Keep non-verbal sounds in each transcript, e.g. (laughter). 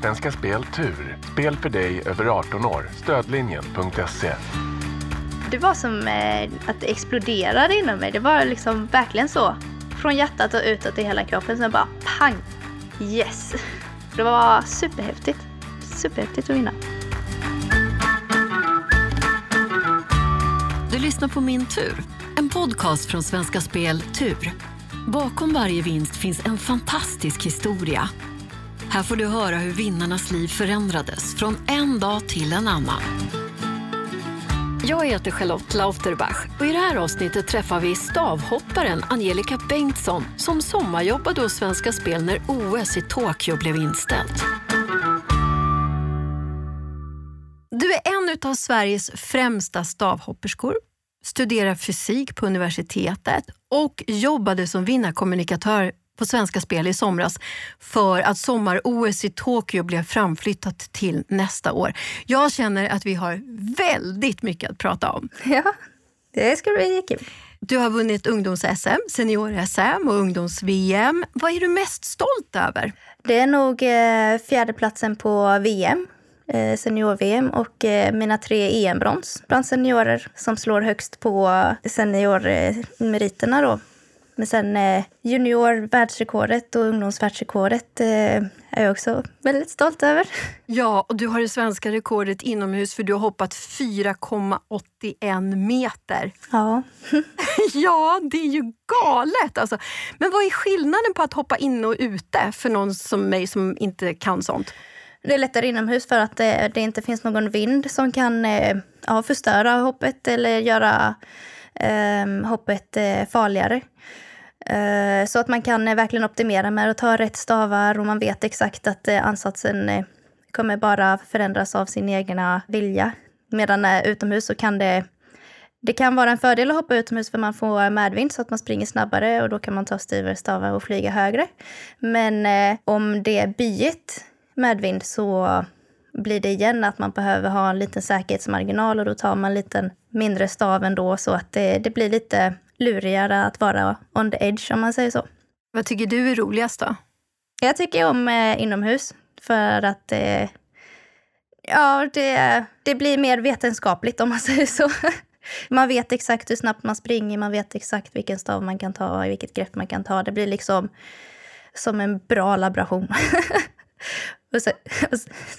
Svenska Spel Tur. Spel för dig över 18 år. Stödlinjen.se. Det var som eh, att det exploderade inom mig. Det var liksom verkligen så. Från hjärtat och utåt i hela kroppen. Sen bara pang! Yes! (laughs) Det var superhäftigt. Superhäftigt att vinna. Du lyssnar på Min tur, en podcast från Svenska Spel Tur. Bakom varje vinst finns en fantastisk historia. Här får du höra hur vinnarnas liv förändrades från en dag till en annan. Jag heter Charlotte Lauterbach och i det här avsnittet träffar vi stavhopparen Angelica Bengtsson som sommarjobbade hos Svenska Spel när OS i Tokyo blev inställt. Du är en av Sveriges främsta stavhopperskor, studerar fysik på universitetet och jobbade som vinnarkommunikatör på Svenska Spel i somras för att sommar-OS i Tokyo blev framflyttat till nästa år. Jag känner att vi har väldigt mycket att prata om. Ja, det ska bli kul. Du har vunnit ungdoms-SM, senior-SM och ungdoms-VM. Vad är du mest stolt över? Det är nog eh, fjärdeplatsen på VM, eh, senior-VM och eh, mina tre EM-brons bland seniorer som slår högst på seniormeriterna då. Men sen eh, junior-världsrekordet och ungdomsvärldsrekordet eh, är jag också väldigt stolt över. Ja, och du har det svenska rekordet inomhus för du har hoppat 4,81 meter. Ja. (laughs) ja, det är ju galet! Alltså. Men vad är skillnaden på att hoppa inne och ute för någon som mig som inte kan sånt? Det är lättare inomhus för att det, det inte finns någon vind som kan eh, ja, förstöra hoppet eller göra eh, hoppet eh, farligare. Eh, så att man kan eh, verkligen optimera med att ta rätt stavar och man vet exakt att eh, ansatsen kommer bara förändras av sin egna vilja. Medan utomhus så kan det det kan vara en fördel att hoppa utomhus för man får medvind så att man springer snabbare och då kan man ta styvare stavar och flyga högre. Men om det är byigt medvind så blir det igen att man behöver ha en liten säkerhetsmarginal och då tar man en liten mindre stav ändå så att det, det blir lite lurigare att vara on the edge om man säger så. Vad tycker du är roligast då? Jag tycker om eh, inomhus för att eh, ja, det, det blir mer vetenskapligt om man (laughs) säger så. Man vet exakt hur snabbt man springer, man vet exakt vilken stav man kan ta och vilket grepp man kan ta. Det blir liksom som en bra laboration. (laughs) (laughs) Och sen,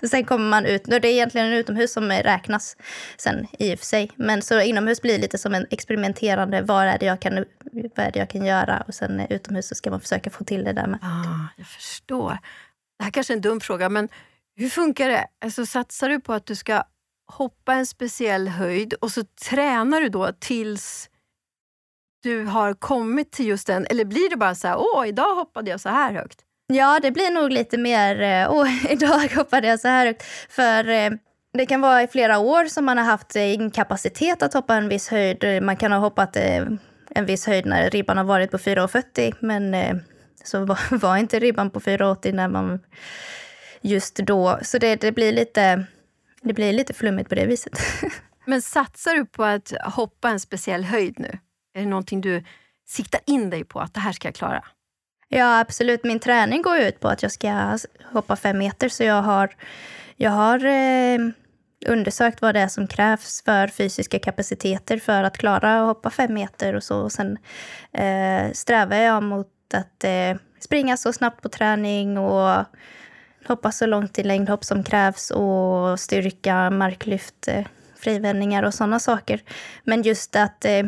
och sen, kommer man ut. Det är egentligen en utomhus som räknas sen i och för sig. Men så inomhus blir lite som en experimenterande. Vad är det jag kan, vad är det jag kan göra? Och sen eh, utomhus så ska man försöka få till det där med. Ah, jag förstår. Det här kanske är en dum fråga, men hur funkar det? Alltså, satsar du på att du ska hoppa en speciell höjd och så tränar du då tills du har kommit till just den? Eller blir det bara så här, åh, idag hoppade jag så här högt? Ja, det blir nog lite mer, eh, åh, (laughs) idag hoppade jag så här högt. För eh, det kan vara i flera år som man har haft eh, inkapacitet att hoppa en viss höjd. Eh, man kan ha hoppat en viss höjd när ribban har varit på 4,40 men så (laughs) var, inte ribban på 4,80 när man just då. Så det, det, blir lite, det blir lite flummigt på det viset. (laughs) Men satsar du på att hoppa en speciell höjd nu? Är det någonting du siktar in dig på att det här ska jag klara? Ja, absolut. Min träning går ut på att jag ska hoppa fem meter. Så jag har, jag har eh, undersökt vad det är som krävs för fysiska kapaciteter för att klara att hoppa fem meter och så. Och sen eh, strävar jag mot att eh, springa så snabbt på träning och hoppa så långt i längdhopp som krävs och styrka, marklyft, eh, frivändningar och sådana saker. Men just att eh,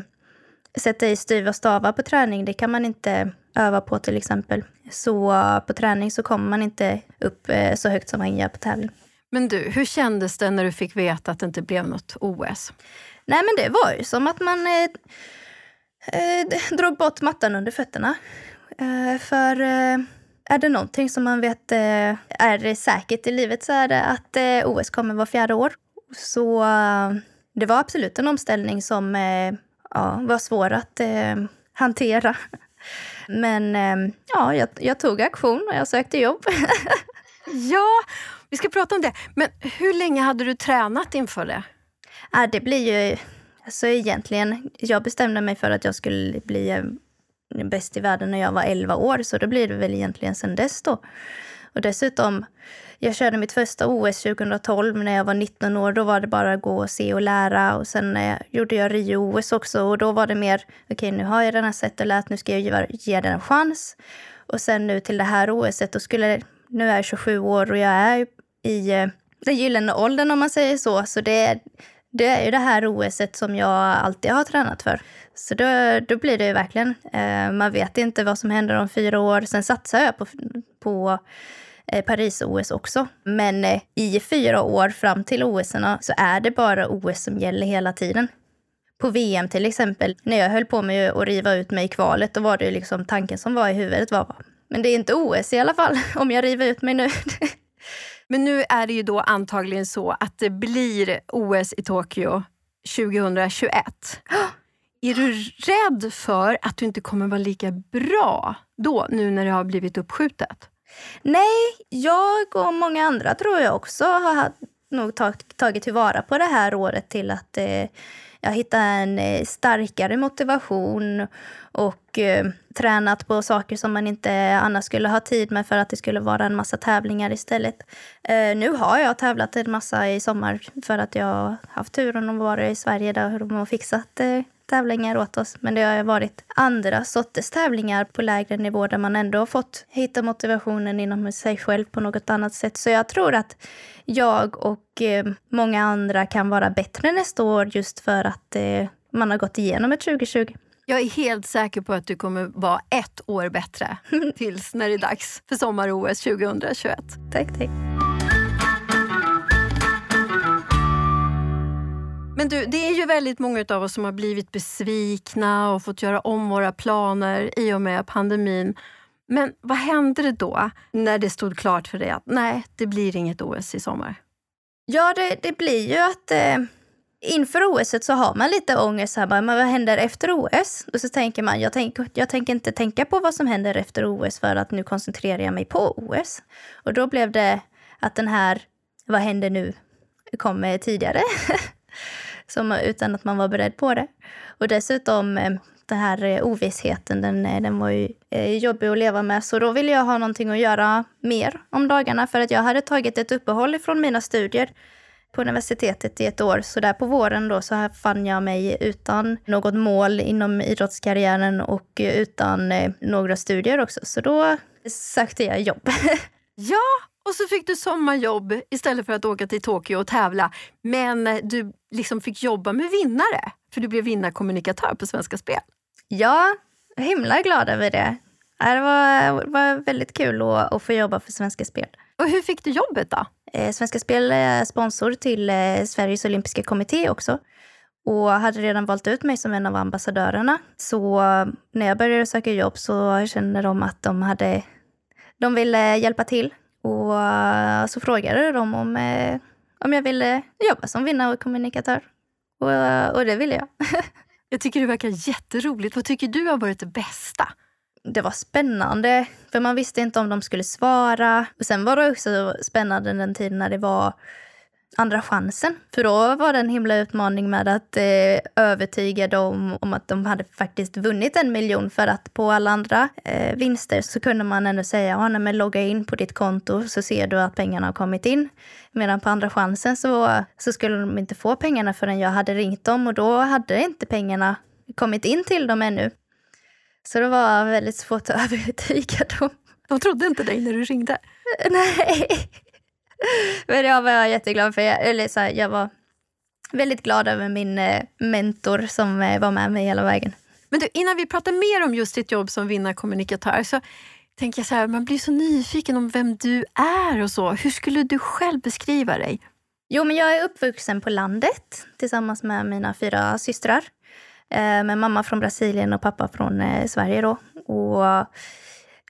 sätta i styva stavar på träning, det kan man inte öva på till exempel. Så på träning så kommer man inte upp eh, så högt som man gör på tävling. Men du, hur kändes det när du fick veta att det inte blev något OS? Nej men det var ju som att man eh, eh, drog bort mattan under fötterna. Eh, för eh, är det någonting som man vet eh, är säkert i livet så är det att OS kommer var fjärde år. Så det var absolut en omställning som ja, var svår att hantera. Men eh, ja, jag, jag, tog aktion och jag sökte jobb. (laughs) ja, vi ska prata om det. Men hur länge hade du tränat inför det? Ja, det blir ju... Alltså egentligen, jag bestämde mig för att jag skulle bli eh, bäst i världen när jag var 11 år, så då blir det väl egentligen sen dess då. Och dessutom, jag körde mitt första OS 2012 när jag var 19 år. Då var det bara att gå och se och lära. Och sen eh, gjorde jag Rio-OS också och då var det mer, okej okay, nu har jag redan sett och lärt, nu ska jag ge, ge den en chans. Och sen nu till det här OSet, då skulle, nu är jag 27 år och jag är i eh, den gyllene åldern om man säger så. Så det, det är ju det här OSet som jag alltid har tränat för. Så då, då blir det ju verkligen, eh, man vet inte vad som händer om fyra år. Sen satsar jag på, på Eh, Paris-OS också. Men eh, i fyra år fram till OS så är det bara OS som gäller hela tiden. På VM till exempel, när jag höll på med att riva ut mig i kvalet, då var det liksom tanken som var i huvudet var, men det är inte OS i alla fall, (laughs) om jag river ut mig nu. (laughs) Men nu är det ju då antagligen så att det blir OS i Tokyo 2021. (gasps) Är du rädd för att du inte kommer vara lika bra då, nu när det har blivit uppskjutet? Nej, jag och många andra tror jag också har nog tagit tillvara på det här året till att eh, jag hittade en eh, starkare motivation och eh, tränat på saker som man inte annars skulle ha tid med för att det skulle vara en massa tävlingar istället. Eh, nu har jag tävlat en massa i sommar för att jag har haft turen att vara i Sverige där de har fixat eh, tävlingar åt oss. Men det har varit andra sorters tävlingar på lägre nivå där man ändå har fått hitta motivationen inom sig själv på något annat sätt. Så jag tror att jag och eh, många andra kan vara bättre nästa år just för att eh, man har gått igenom ett 2020. Jag är helt säker på att du kommer vara ett år bättre (laughs) tills när det är dags för sommar-OS 2021. Tack, tack. Men du, det är ju väldigt många av oss som har blivit besvikna och fått göra om våra planer i och med pandemin. Men vad hände det då när det stod klart för dig att nej, det blir inget OS i sommar? Ja, det, det blir ju att eh, inför OS så har man lite ångest. Här, men vad händer efter OS? Och så tänker man, jag, tänk, jag tänker inte tänka på vad som händer efter OS för att nu koncentrerar jag mig på OS. Och då blev det att den här, vad händer nu, kom tidigare. (laughs) som, utan att man var beredd på det. Och dessutom eh, den här eh, ovissheten, den, eh, den var ju jobbig att leva med. Så då ville jag ha någonting att göra mer om dagarna för att jag hade tagit ett uppehåll från mina studier på universitetet i ett år. Så där på våren då så fann jag mig utan något mål inom idrottskarriären och utan några studier också. Så då sökte jag jobb. (laughs) ja, och så fick du sommarjobb istället för att åka till Tokyo och tävla. Men du liksom fick jobba med vinnare, för du blev vinnarkommunikatör på Svenska Spel. Ja, himla glad över det. Det var, var väldigt kul att, att få jobba för Svenska Spel. Och hur fick du jobbet då? Eh, Svenska Spel är sponsor till eh, Sveriges olympiska kommitté också och hade redan valt ut mig som en av ambassadörerna. Så när jag började söka jobb så kände de att de hade de ville hjälpa till och uh, så frågade de om, eh, om jag ville jobba som vinnarkommunikatör. Och, uh, och det ville jag. (laughs) jag tycker det verkar jätteroligt. Vad tycker du har varit det bästa? Det var spännande, för man visste inte om de skulle svara. Och Sen var det också spännande den tiden när det var andra chansen. För då var det en himla utmaning med att eh, övertyga dem om att de hade faktiskt vunnit en miljon. För att på alla andra eh, vinster så kunde man ändå säga, ja, men logga in på ditt konto så ser du att pengarna har kommit in. Medan på andra chansen så, så skulle de inte få pengarna förrän jag hade ringt dem och då hade inte pengarna kommit in till dem ännu. Så det var väldigt svårt att (laughs) övertyga dem. De trodde inte dig när du ringde? (laughs) Nej. (laughs) Men jag var jätteglad för, jag, eller så här, jag var väldigt glad över min eh, mentor som eh, var med mig hela vägen. Men du, innan vi pratar mer om just ditt jobb som vinnarkommunikatör så tänker jag så här, man blir så nyfiken om vem du är och så. Hur skulle du själv beskriva dig? Jo, men jag är uppvuxen på landet tillsammans med mina fyra systrar. Eh, med mamma från Brasilien och pappa från Sverige då. Och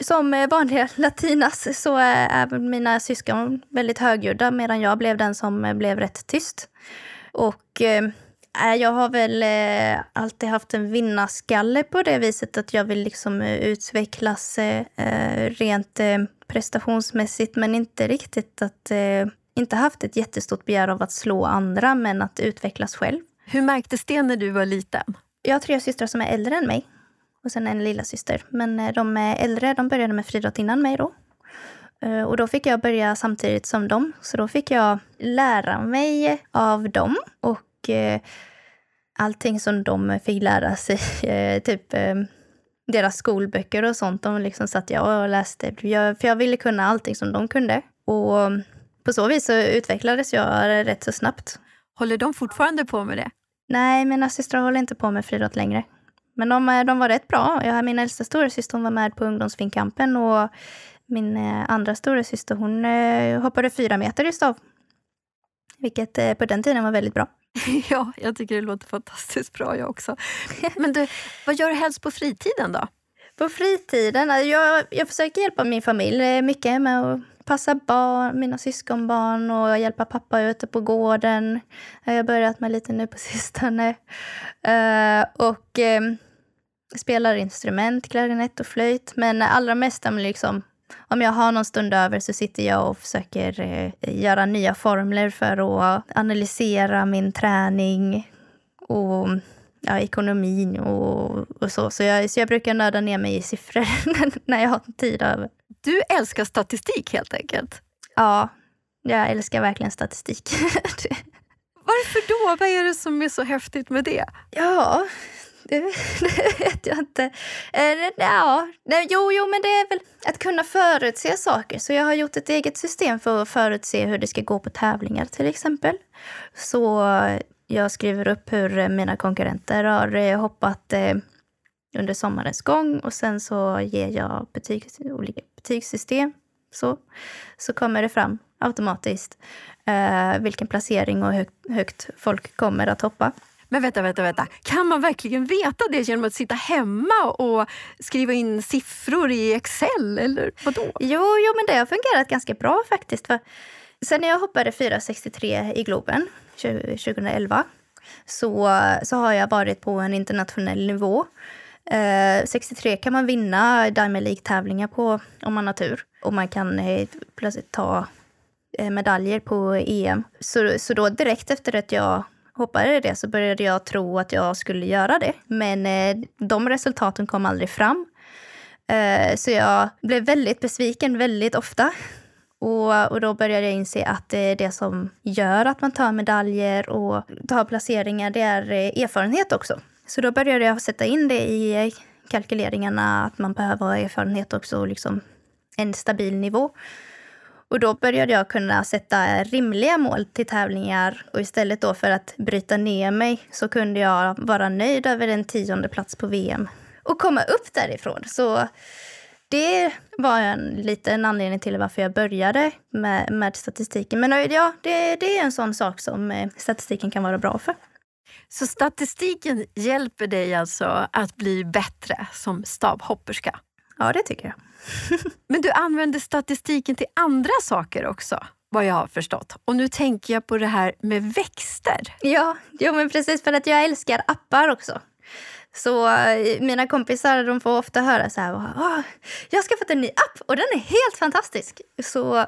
som vanliga (laughs) latinas så är mina syskon väldigt högljudda medan jag blev den som blev rätt tyst. Och eh, jag har väl eh, alltid haft en vinnarskalle på det viset att jag vill liksom utvecklas eh, rent eh, prestationsmässigt men inte riktigt att eh, inte haft ett jättestort begär av att slå andra men att utvecklas själv. Hur märktes det när du var liten? Jag har tre systrar som är äldre än mig och sen en lilla syster. Men eh, de äldre de började med friidrott innan mig då. Eh, och då fick jag börja samtidigt som dem. Så då fick jag lära mig av dem och eh, allting som de fick lära sig, (laughs) typ deras skolböcker och sånt. De liksom satt jag och läste, för jag ville kunna allting som de kunde. Och på så vis så utvecklades jag rätt så snabbt. Håller de fortfarande på med det? Nej, mina systrar håller inte på med friidrott längre. Men de, eh, de var rätt bra. Jag, min äldsta storasyster var med på ungdomsfinkampen och min eh, andra storasyster hon eh, hoppade fyra meter i stav. Vilket på den tiden var väldigt bra. (laughs) ja, jag tycker det låter fantastiskt bra jag också. (laughs) Men du, vad gör du helst på fritiden då? På fritiden? Jag, jag försöker hjälpa min familj mycket med att passa barn, mina syskonbarn och hjälpa pappa ute på gården. Jag har börjat med lite nu på (laughs) sistone. Uh, och ehm, spelar instrument, klarinett och flöjt. Men allra mest liksom, om jag har någon stund över så sitter jag och försöker uh, göra nya formler för att analysera min träning och ja, ekonomin och, och så. Så jag, så jag brukar nörda ner mig i siffror (laughs) när jag har tid över. Du älskar statistik helt enkelt? Ja, jag älskar verkligen statistik. (laughs) Varför då? Vad är det som är så häftigt med det? Ja, det, (laughs) det vet jag inte. Ja, jo, jo, men det är väl att kunna förutse saker. Så jag har gjort ett eget system för att förutse hur det ska gå på tävlingar till exempel. Så jag skriver upp hur mina konkurrenter har eh, hoppat eh, under sommarens gång och sen så ger jag betyg, olika betygssystem. Så, så kommer det fram automatiskt eh, vilken placering och högt, högt folk kommer att hoppa. Men vänta, vänta, vänta. Kan man verkligen veta det genom att sitta hemma och skriva in siffror i Excel? Eller vadå? Jo, jo men det har fungerat ganska bra faktiskt. För sen när jag hoppade 4,63 i Globen 2011 så, så har jag varit på en internationell nivå. Eh, 63 kan man vinna Diamond League-tävlingar på om man har tur. Och man kan eh, plötsligt ta eh, medaljer på EM. Så, så då direkt efter att jag hoppade det så började jag tro att jag skulle göra det. Men eh, de resultaten kom aldrig fram. Eh, så jag blev väldigt besviken väldigt ofta. Och, och då började jag inse att det, det som gör att man tar medaljer och tar placeringar, det är eh, erfarenhet också. Så då började jag sätta in det i eh, kalkyleringarna, att man behöver ha erfarenhet också och liksom en stabil nivå. Och då började jag kunna sätta rimliga mål till tävlingar och istället då för att bryta ner mig så kunde jag vara nöjd över en tionde plats på VM och komma upp därifrån. Så det var en liten anledning till varför jag började med, med statistiken. Men ja, det, det är en sån sak som eh, statistiken kan vara bra för. Så statistiken hjälper dig alltså att bli bättre som stavhopperska? Ja, det tycker jag. (laughs) Men du använder statistiken till andra saker också? vad jag har förstått. Och nu tänker jag på det här med växter. Ja, jo, men precis för att jag älskar appar också. Så eh, mina kompisar de får ofta höra så här, jag har skaffat en ny app och den är helt fantastisk. Så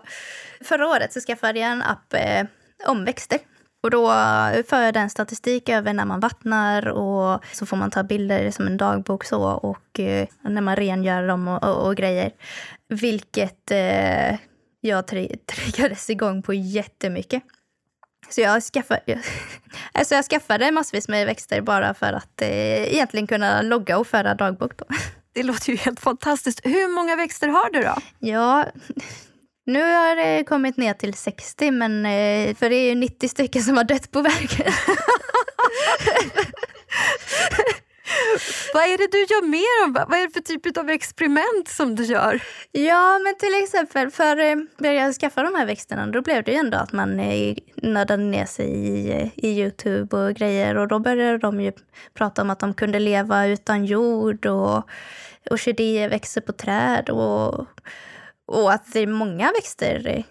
förra året så skaffade jag en app eh, om växter. Och då eh, för jag den statistik över när man vattnar och så får man ta bilder som en dagbok så och eh, när man rengör dem och, och, och grejer. Vilket eh, jag (laughs) triggades igång på jättemycket. Så jag skaffade, (laughs) alltså jag skaffade massvis med växter bara för att eh, egentligen kunna logga och föra dagbok. Då. (laughs) Det låter ju helt fantastiskt. Hur många växter har du då? Ja, (laughs) nu har det kommit ner till 60, men, eh, för det är ju 90 stycken som har dött på vägen. Vad är det du gör mer Vad är det för typ av experiment som du gör? Ja, men till exempel för eh, när jag skaffa de här växterna då blev det ju ändå att man eh, nördade ner sig i, eh, i Youtube och grejer och då började de ju prata om att de kunde leva utan jord och orkidéer växer på träd och och att det är många växter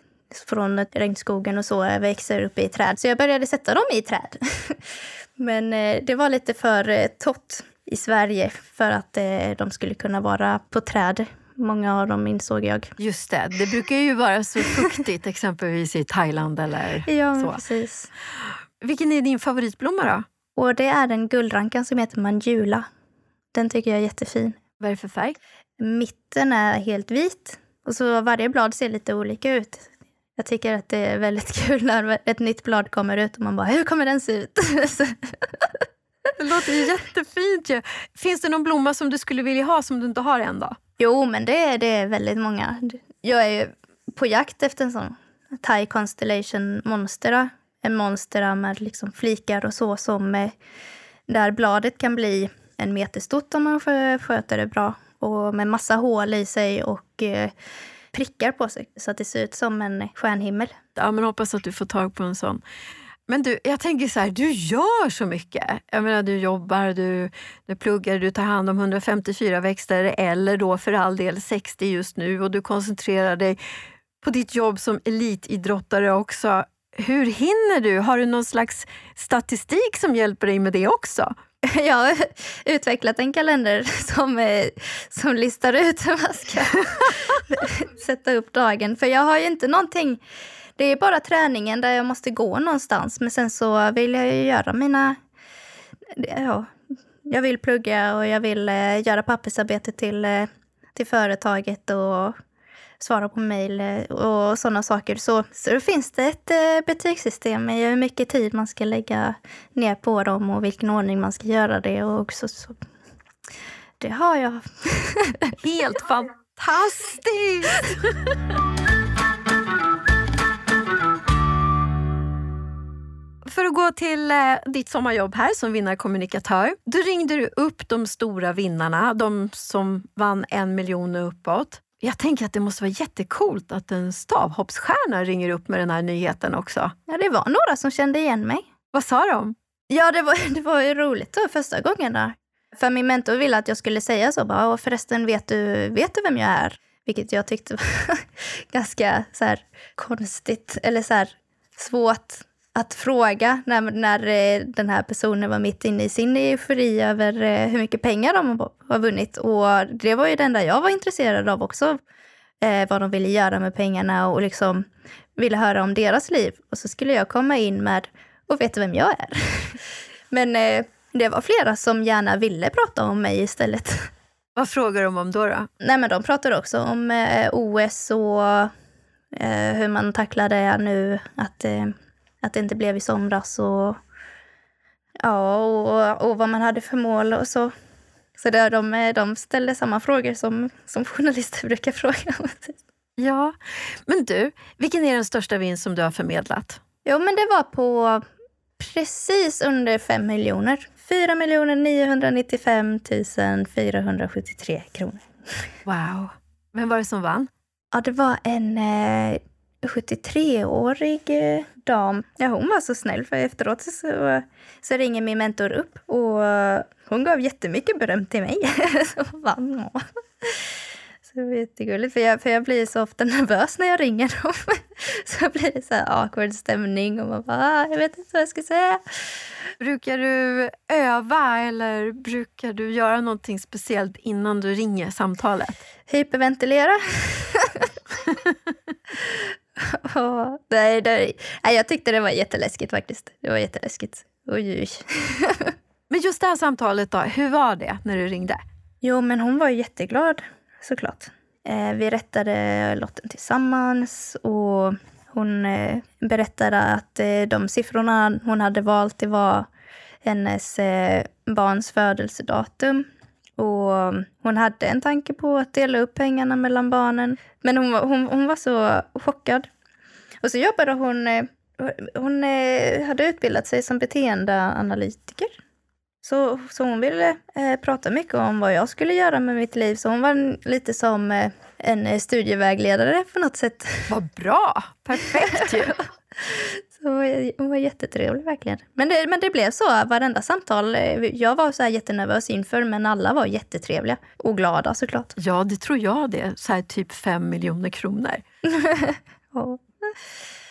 från regnskogen och så växer uppe i träd. Så jag började sätta dem i träd. (laughs) Men det var lite för tott torrt i Sverige för att eh, de skulle kunna vara på träd. Många av dem insåg jag. Just det, det brukar ju vara så fuktigt exempelvis i Thailand eller ja, så. precis. Vilken är din favoritblomma då? Och det är en guldrankan som heter manjula. Den tycker jag är jättefin. Vad är det för färg? Mitten är helt vit Och så varje blad ser lite olika ut. Jag tycker att det är väldigt (laughs) kul när ett nytt blad kommer ut och man bara, hur kommer den se ut? (laughs) det låter jättefint ju. Finns det någon blomma som du skulle vilja ha som du inte har än då? Jo, men det är, det är väldigt många. Jag är ju på jakt efter en sån Thai Constellation Monstera. En monstera med liksom flikar och så som eh, där bladet kan bli en meter stort om man sköter det bra. Och med massa hål i sig och eh, prickar på sig så att det ser ut som en stjärnhimmel. Ja, men hoppas att du får tag på en sån. Men du, jag tänker så här, du gör så mycket. Jag menar, du jobbar, du, du pluggar, du tar hand om 154 växter eller då för all del 60 just nu och du koncentrerar dig på ditt jobb som elitidrottare också. Hur hinner du? Har du någon slags statistik som hjälper dig med det också? (laughs) Jag har utvecklat en kalender som, eh, som listar ut hur man ska (laughs) sätta upp dagen. För jag har ju inte någonting... Det är bara träningen där jag måste gå någonstans. Men sen så vill jag ju göra mina... Ja, jag vill plugga och jag vill eh, göra pappersarbete till, eh, till företaget och svara på mejl och sådana saker. Så, så det finns det ett eh, betygssystem med hur mycket tid man ska lägga ner på dem och vilken ordning man ska göra det. Och också, så, det har jag. (laughs) Helt fantastiskt! (laughs) gå till eh, ditt sommarjobb här som vinnarkommunikatör. Du ringde upp de stora vinnarna, de som vann en miljon och uppåt. Jag tänker att det måste vara jättekult att en stavhoppsstjärna ringer upp med den här nyheten också. Ja, det var några som kände igen mig. Vad sa de? Ja, det var, (laughs) det var ju roligt då, första gången där. För min mentor ville att jag skulle säga så bara, och förresten vet du, vet du vem jag är? Vilket jag tyckte (laughs) var ganska så här, konstigt, eller så här, svårt att fråga när, när eh, den här personen var mitt inne i sin eufori över eh, hur mycket pengar de har vunnit. Och det var ju det enda jag var intresserad av också. Eh, vad de ville göra med pengarna och liksom ville höra om deras liv. Och så skulle jag komma in med, och vet du vem jag är? (laughs) Men eh, det var flera som gärna ville prata om mig istället. (laughs) Vad frågar de om då? då? Nej, men de pratar också om eh, OS och eh, hur man tacklar det nu. Att att det inte blev i somras och, ja, och, och vad man hade för mål och så. Så där de, de ställde samma frågor som, som journalister (laughs) brukar fråga. Ja, men du, vilken är den största vinst som du har förmedlat? Jo, men det var på precis under 5 miljoner. 4 995 473 kronor. Wow. Vem var det som vann? Ja, det var en eh, 73-årig eh, dam. Ja, hon var så snäll för efteråt så, så ringer min mentor upp och hon gav jättemycket beröm till mig. (laughs) så hon. Så det var jättegulligt, för jag, för jag blir så ofta nervös när jag ringer dem. (laughs) Så blir det så här awkward stämning och man bara, ah, jag vet inte vad jag ska säga. Brukar du öva eller brukar du göra någonting speciellt innan du ringer samtalet? Hyperventilera. (laughs) oh, nej, nej, jag tyckte det var jätteläskigt faktiskt. Det var jätteläskigt. Oj, oj. (laughs) men just det här samtalet då, hur var det när du ringde? Jo, men hon var jätteglad såklart. Eh, vi rättade lotten tillsammans och hon eh, berättade att eh, de siffrorna hon hade valt det var hennes eh, barns födelsedatum. Och hon hade en tanke på att dela upp pengarna mellan barnen. Men hon, hon, hon var så chockad. Och så jobbade hon... Eh, hon eh, hade utbildat sig som beteendeanalytiker. Så, så hon ville eh, prata mycket om vad jag skulle göra med mitt liv. Så hon var lite som eh, en studievägledare på något sätt. Vad bra! Perfekt ju! (laughs) Så hon var jättetrevlig verkligen. Men det, men det blev så varenda samtal. Jag var så här jättenervös inför men alla var jättetrevliga och glada såklart. (laughs) Ja, det tror jag det. Så här typ fem miljoner kronor. ja.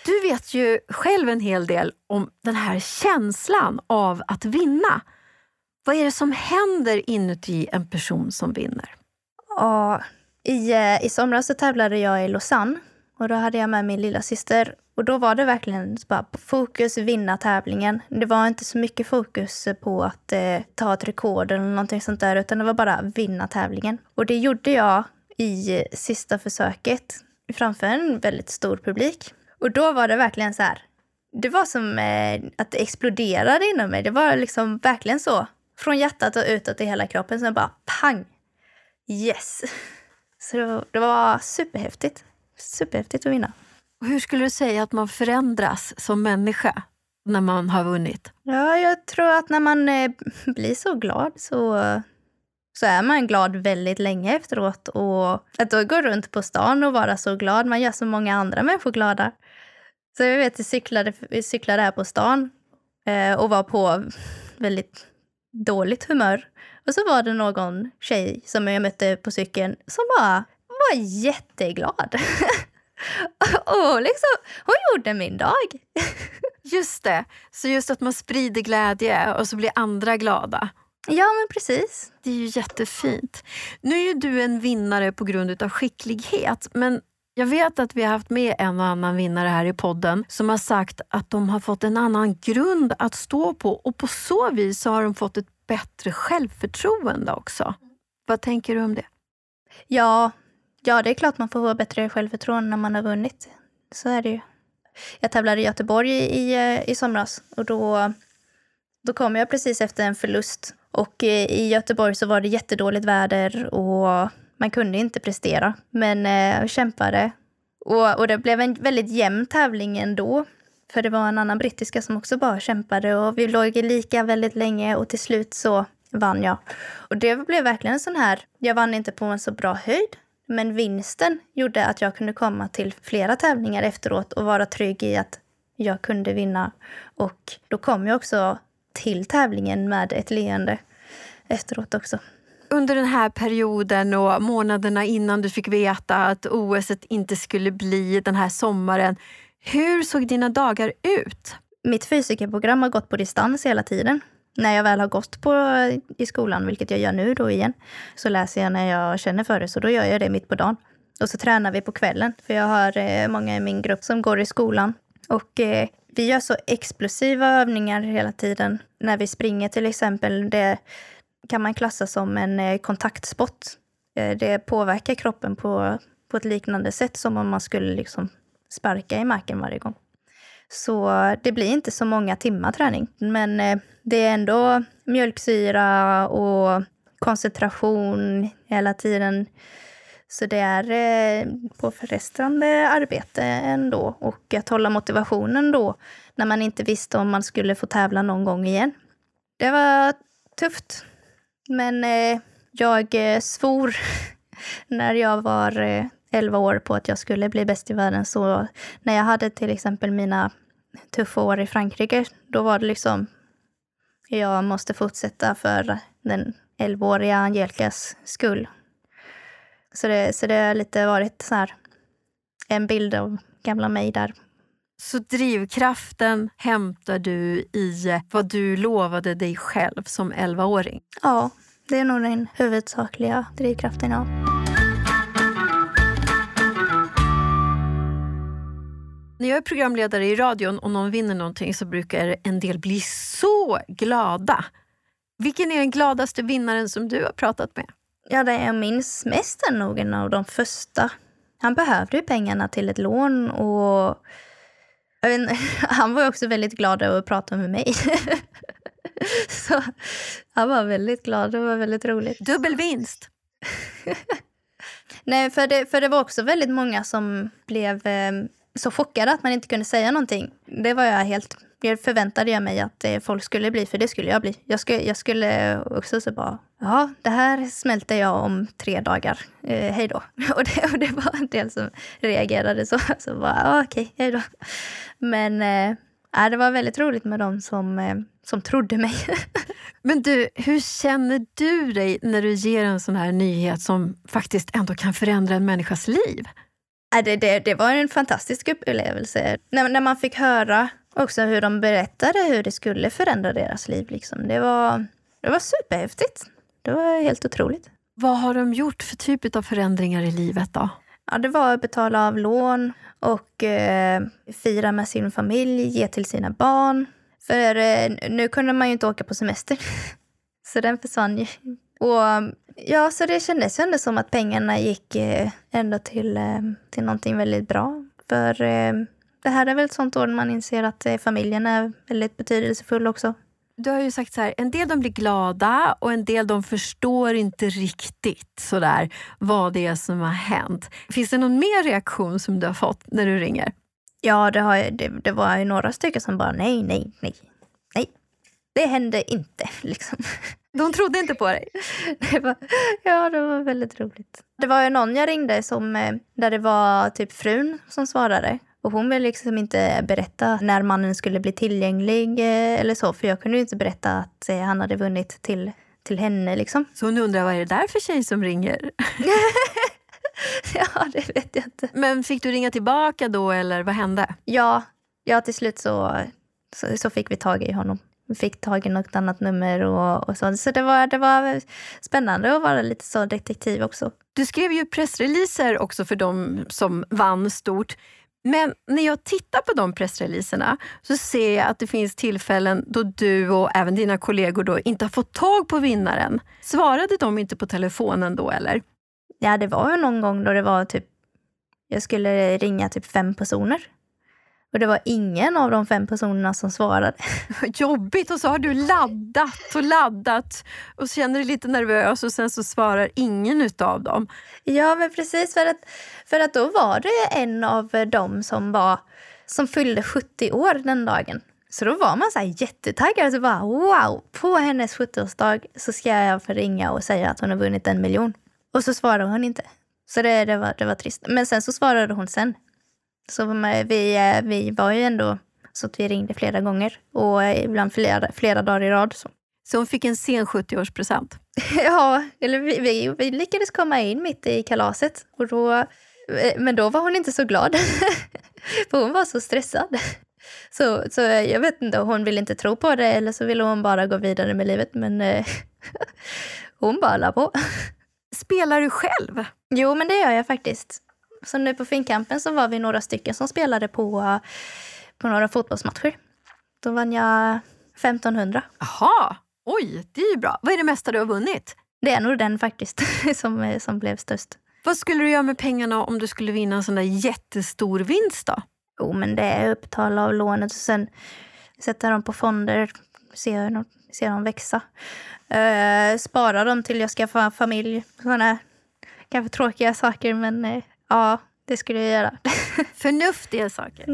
Du vet ju själv en hel del om den här känslan av att vinna. Vad är det som händer inuti en person som vinner? Ja, i, eh, i somras så tävlade jag i Lausanne och då hade jag med min lilla syster och då var det verkligen bara fokus vinna tävlingen. Det var inte så mycket fokus på att eh, ta ett rekord eller någonting sånt där, utan det var bara vinna tävlingen. Och det gjorde jag i eh, sista försöket framför en väldigt stor publik. Och då var det verkligen så här, det var som eh, att det exploderade inom mig. Det var liksom verkligen så. Från hjärtat och utåt i hela kroppen. Sen bara pang! Yes! (laughs) Så det var, det var superhäftigt. Superhäftigt att vinna. Och hur skulle du säga att man förändras som människa när man har vunnit? Ja, jag tror att när man eh, blir så glad så, så är man glad väldigt länge efteråt. Och att då gå runt på stan och vara så glad, man gör så många andra människor glada. Så jag vet, vi cyklade, vi cyklade här på stan eh, och var på väldigt dåligt humör. Och så var det någon tjej som jag mötte på cykeln som bara var jätteglad. (laughs) (laughs) och liksom, hon gjorde min dag. (laughs) Just det, så just att man sprider glädje och så blir andra glada. Ja, men precis. Det är ju jättefint. Nu är ju du en vinnare på grund av skicklighet, men jag vet att vi har haft med en och annan vinnare här i podden som har sagt att de har fått en annan grund att stå på och på så vis har de fått ett bättre självförtroende också. Vad tänker du om det? Ja, ja det är klart man får bättre självförtroende när man har vunnit. Så är det ju. Jag tävlade i Göteborg i, eh, i somras och då, då kom jag precis efter en förlust. Och eh, i Göteborg så var det jättedåligt väder och man kunde inte prestera. Men eh, jag kämpade. Och, och det blev en väldigt jämn tävling ändå. För det var en annan brittiska som också bara kämpade och vi låg lika väldigt länge och till slut så vann jag. Och det blev verkligen en sån här, jag vann inte på en så bra höjd, men vinsten gjorde att jag kunde komma till flera tävlingar efteråt och vara trygg i att jag kunde vinna. Och då kom jag också till tävlingen med ett leende efteråt också. Under den här perioden och månaderna innan du fick veta att OS inte skulle bli den här sommaren, hur såg dina dagar ut? Mitt fysikerprogram har gått på distans hela tiden. När jag väl har gått på, i skolan, vilket jag gör nu då igen, så läser jag när jag känner för det. Så då gör jag det mitt på dagen. Och så tränar vi på kvällen, för jag har eh, många i min grupp som går i skolan. Och eh, vi gör så explosiva övningar hela tiden. När vi springer till exempel, det kan man klassa som en eh, kontaktspott. Eh, det påverkar kroppen på, på ett liknande sätt som om man skulle liksom sparka i marken varje gång. Så det blir inte så många timmar träning. Men eh, det är ändå mjölksyra och koncentration hela tiden. Så det är eh, påfrestande arbete ändå. Och att hålla motivationen då när man inte visste om man skulle få tävla någon gång igen. Det var tufft. Men eh, jag svor (laughs) när jag var 11 år på att jag skulle bli bäst i världen. Så när jag hade till exempel mina tuffa år i Frankrike, då var det liksom jag måste fortsätta för den 11-åriga Angelicas skull. Så det, så det har lite varit så här, en bild av gamla mig där. Så drivkraften hämtar du i vad du lovade dig själv som 11-åring? Ja, det är nog den huvudsakliga drivkraften. Ja. När jag är programledare i radion och någon vinner någonting så brukar en del bli så glada. Vilken är den gladaste vinnaren som du har pratat med? Ja, det jag minns mest är nog en av de första. Han behövde ju pengarna till ett lån och vet, (laughs) han var också väldigt glad över att prata med mig. (laughs) så han var väldigt glad, det var väldigt roligt. Dubbel vinst! (laughs) Nej, för det, för det var också väldigt många som blev eh, så chockad att man inte kunde säga någonting. Det var jag helt... Det förväntade jag mig att folk skulle bli, för det skulle jag bli. Jag skulle, jag skulle också så bara, ja, det här smälter jag om tre dagar. Eh, hej då. (laughs) Och det, och det var en del som reagerade så. (laughs) Så bara, ja, okej, hej då. Men eh, det var väldigt roligt med dem som, eh, som trodde mig. (laughs) Men du, hur känner du dig när du ger en sån här nyhet som faktiskt ändå kan förändra en människas liv? Det, det, det var en fantastisk upplevelse. När, när man fick höra också hur de berättade hur det skulle förändra deras liv. Liksom. Det, var, det var superhäftigt. Det var helt otroligt. Vad har de gjort för typ av förändringar i livet då? Ja, det var att betala av lån och eh, fira med sin familj, ge till sina barn. För eh, nu kunde man ju inte åka på semester. (laughs) Så den försvann ju Och ja, så det kändes ändå som att pengarna gick eh, ändå till, eh, till någonting väldigt bra. För eh, det här är väl ett sånt år när man inser att familjen är väldigt betydelsefull också. Du har ju sagt så här, en del de blir glada och en del de förstår inte riktigt sådär vad det är som har hänt. Finns det någon mer reaktion som du har fått när du ringer? Ja, det, har, det, det var ju några stycken som bara nej, nej, nej, nej. Det hände inte (laughs) liksom. De trodde inte på dig. (laughs) Det var, ja, det var väldigt roligt. Det var ju någon jag ringde som, eh, där det var typ frun som svarade. Och hon ville liksom inte berätta när mannen skulle bli tillgänglig eh, eller så. För jag kunde inte berätta att eh, han hade vunnit till, till henne liksom. Så hon undrar vad är det där för tjej som ringer? (laughs) Ja, det vet jag inte. Men fick du ringa tillbaka då eller vad hände? Ja, ja till slut så, så, så fick vi tag i honom. Fick tag i något annat nummer och, och så. Så det var, det var spännande att vara lite så detektiv också. Du skrev ju pressreleaser också för de som vann stort. Men när jag tittar på de pressreleaserna så ser jag att det finns tillfällen då du och även dina kollegor då inte har fått tag på vinnaren. Svarade de inte på telefonen då eller? Ja, det var ju någon gång då det var typ, jag skulle ringa typ fem personer. Och det var ingen av de fem personerna som svarade. (laughs) (laughs) Jobbigt och så har du laddat och laddat och känner dig lite nervös och sen så svarar ingen utav dem. Ja, men precis för att, för att då var det en av dem som var, som fyllde 70 år den dagen. Så då var man så här jättetaggad. Så bara, wow, på hennes 70-årsdag så ska jag få ringa och säga att hon har vunnit en miljon. Och så svarade hon inte. Så det, det, var, det var trist. Men sen så svarade hon sen. Så vi, eh, vi var ju ändå så att vi ringde flera gånger och ibland flera, flera dagar i rad. Så. Så hon fick en sen 70-årspresent. (laughs) Ja, eller vi, vi, vi lyckades komma in mitt i kalaset. Och då, eh, men då var hon inte så glad. (laughs) För hon var så stressad. Så, så jag vet inte, hon ville inte tro på det eller så ville hon bara gå vidare med livet. Men eh, (laughs) hon bara la på. Spelar du själv? Jo, men det gör jag faktiskt. Så nu på Finnkampen så var vi några stycken som spelade på, på några fotbollsmatcher. Då vann jag 1500. Jaha, oj, det är ju bra. Vad är det mesta du har vunnit? Det är nog den faktiskt (laughs) som, som blev störst. Vad skulle du göra med pengarna om du skulle vinna en sån där jättestor vinst då? Jo, men det är upptala av lånet och sen sätta dem på fonder, se, dem växa. Eh, spara dem till jag skaffar familj. Sådana kanske tråkiga saker, men eh, ja, det skulle jag göra. (laughs) Förnuftiga saker.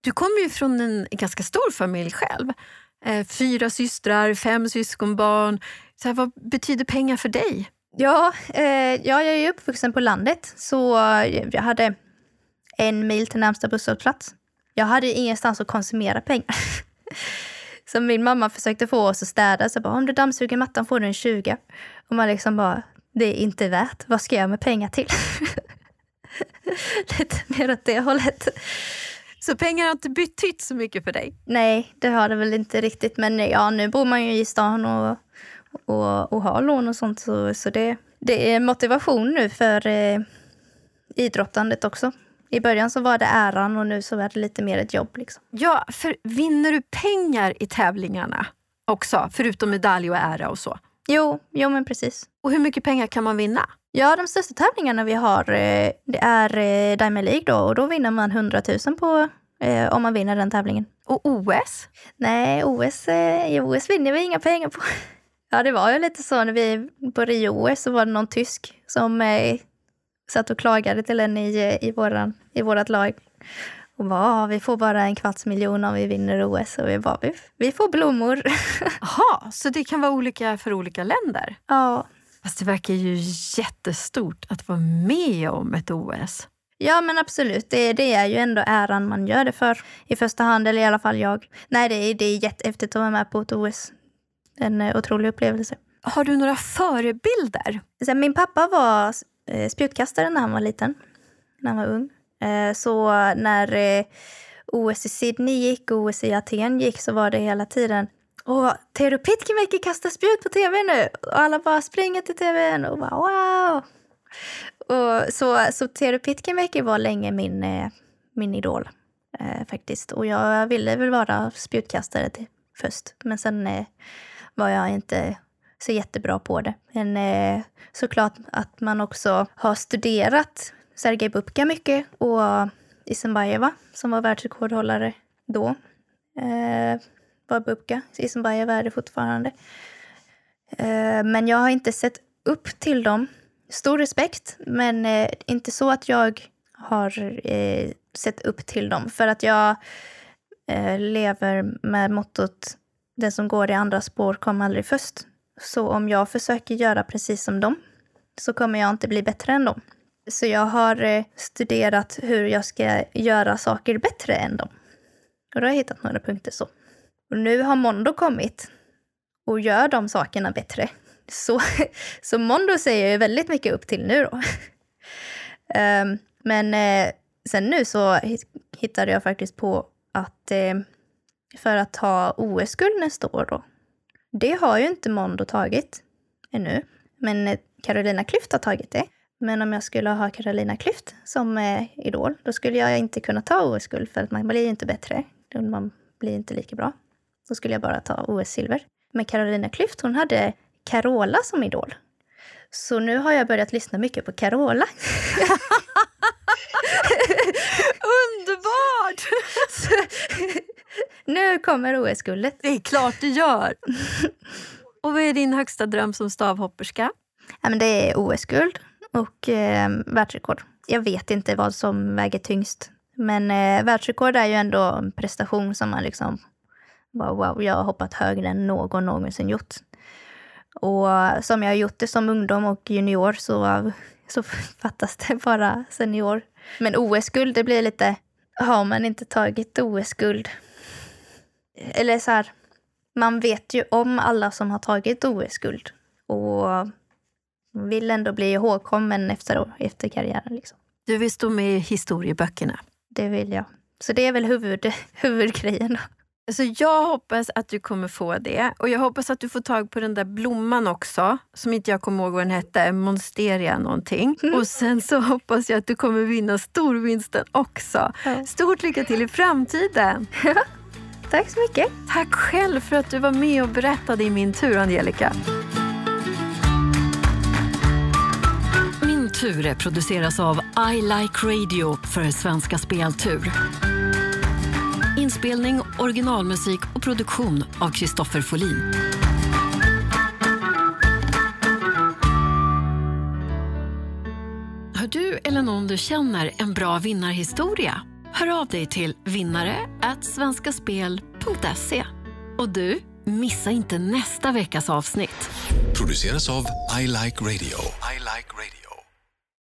Du kommer ju från en ganska stor familj själv. Eh, fyra systrar, fem syskonbarn. Så här, vad betyder pengar för dig? Ja, eh, ja, jag är uppvuxen på landet, så jag hade en mil till närmsta busshållplats. Jag hade ingenstans att konsumera pengar. (laughs) Så min mamma försökte få oss att städa. Så bara, om du dammsuger mattan får du en 20. Och man liksom bara, det är inte värt. Vad ska jag med pengar till? (laughs) Lite mer åt det hållet. Så pengar har inte betytt så mycket för dig? Nej, det har det väl inte riktigt. Men ja, nu bor man ju i stan och, och, och har lån och sånt. Så, så det, det är motivation nu för eh, idrottandet också. I början så var det äran och nu så är det lite mer ett jobb. Liksom. Ja, för vinner du pengar i tävlingarna också? Förutom medalj och ära och så. Jo, jo men precis. Och hur mycket pengar kan man vinna? Ja, de största tävlingarna vi har eh, det är eh, Diamond League då och då vinner man 100 000 på eh, om man vinner den tävlingen. Och OS? Nej, OS, i OS vinner vi inga pengar på. (laughs) Ja, det var ju lite så när vi på Rio-OS så var det någon tysk som satt och klagade till en i, i, våran, i vårat lag. Och bara, "Ah, vi får bara en kvarts miljon om vi vinner OS. Och vi bara, vi, vi får blommor. (laughs) Jaha, så det kan vara olika för olika länder? ja. Fast det verkar ju jättestort att vara med om ett OS. ja, men absolut. Det, det är ju ändå äran man gör det för i första hand, eller i alla fall jag. Nej, det är, det är jättehäftigt att vara med på ett OS. En eh, otrolig upplevelse. Har du några förebilder? Min pappa var eh, spjutkastare när han var liten, när han var ung. Eh, så när eh, OS i Sydney gick och OS i Aten gick så var det hela tiden Åh, Teodor Pitkimäki kastar spjut på tv nu! Och alla bara springer till tvn och bara wow! Och så, så Teodor Pitkämäki var länge min, eh, min idol. eh, faktiskt. Och jag ville väl vara spjutkastare till, först, men sen eh, var jag inte så jättebra på det. Men eh, såklart att man också har studerat Sergej Bubka mycket och Isenbajeva som var världsrekordhållare då. Eh, var Bubka. Isenbajeva är det fortfarande. Eh, men jag har inte sett upp till dem. Stor respekt, men eh, inte så att jag har eh, sett upp till dem. För att jag eh, lever med mottot den som går i andra spår kommer aldrig först. Så om jag försöker göra precis som dem så kommer jag inte bli bättre än dem. Så jag har eh, studerat hur jag ska göra saker bättre än dem. Och då har jag hittat några punkter så. Och nu har Mondo kommit och gör de sakerna bättre. Så, (laughs) så Mondo säger jag väldigt mycket upp till nu då. Um, (laughs) men eh, sen nu så hittade jag faktiskt på att eh, för att ta OS-guld nästa år då. Det har ju inte Mondo tagit ännu. Men eh, Carolina Klüft har tagit det. Men om jag skulle ha Carolina Klüft som eh, idol, då skulle jag inte kunna ta OS-guld för att man blir ju inte bättre. Man blir inte lika bra. Då skulle jag bara ta OS-silver. Men Carolina Klüft, hon hade Carola som idol. Så nu har jag börjat lyssna mycket på Carola. (laughs) (laughs) Underbart! (laughs) nu kommer OS-guldet. Det är klart det gör. Och vad är din högsta dröm som stavhopperska? Ja, men det är OS-guld och eh, världsrekord. Jag vet inte vad som väger tyngst. Men eh, världsrekord är ju ändå en prestation som man liksom... Wow, wow, jag har hoppat högre än någon någonsin gjort. Och som jag har gjort det som ungdom och junior så, så fattas det bara senior. Men OS-guld, det blir lite... Har man inte tagit OS-guld... Eller så här, man vet ju om alla som har tagit OS-guld. Och vill ändå bli ihågkommen efter, efter karriären. Liksom. Du vill stå med i historieböckerna? Det vill jag. Så det är väl huvud, (laughs) huvudgrejen. Alltså jag hoppas att du kommer få det. Och jag hoppas att du får tag på den där blomman också, som inte jag kommer ihåg vad den hette, Monsteria någonting. Mm. Och sen så hoppas jag att du kommer vinna storvinsten också. Ja. Stort lycka till i framtiden! (laughs) Tack så mycket! Tack själv för att du var med och berättade i min tur, Angelica. Min tur produceras av I Like Radio för Svenska Speltur. Inspelning, originalmusik och produktion av Kristoffer Folin. Har du eller någon du känner en bra vinnarhistoria? Hör av dig till vinnare svenskaspel.se. Och du, missa inte nästa veckas avsnitt. Produceras av I Like Radio. I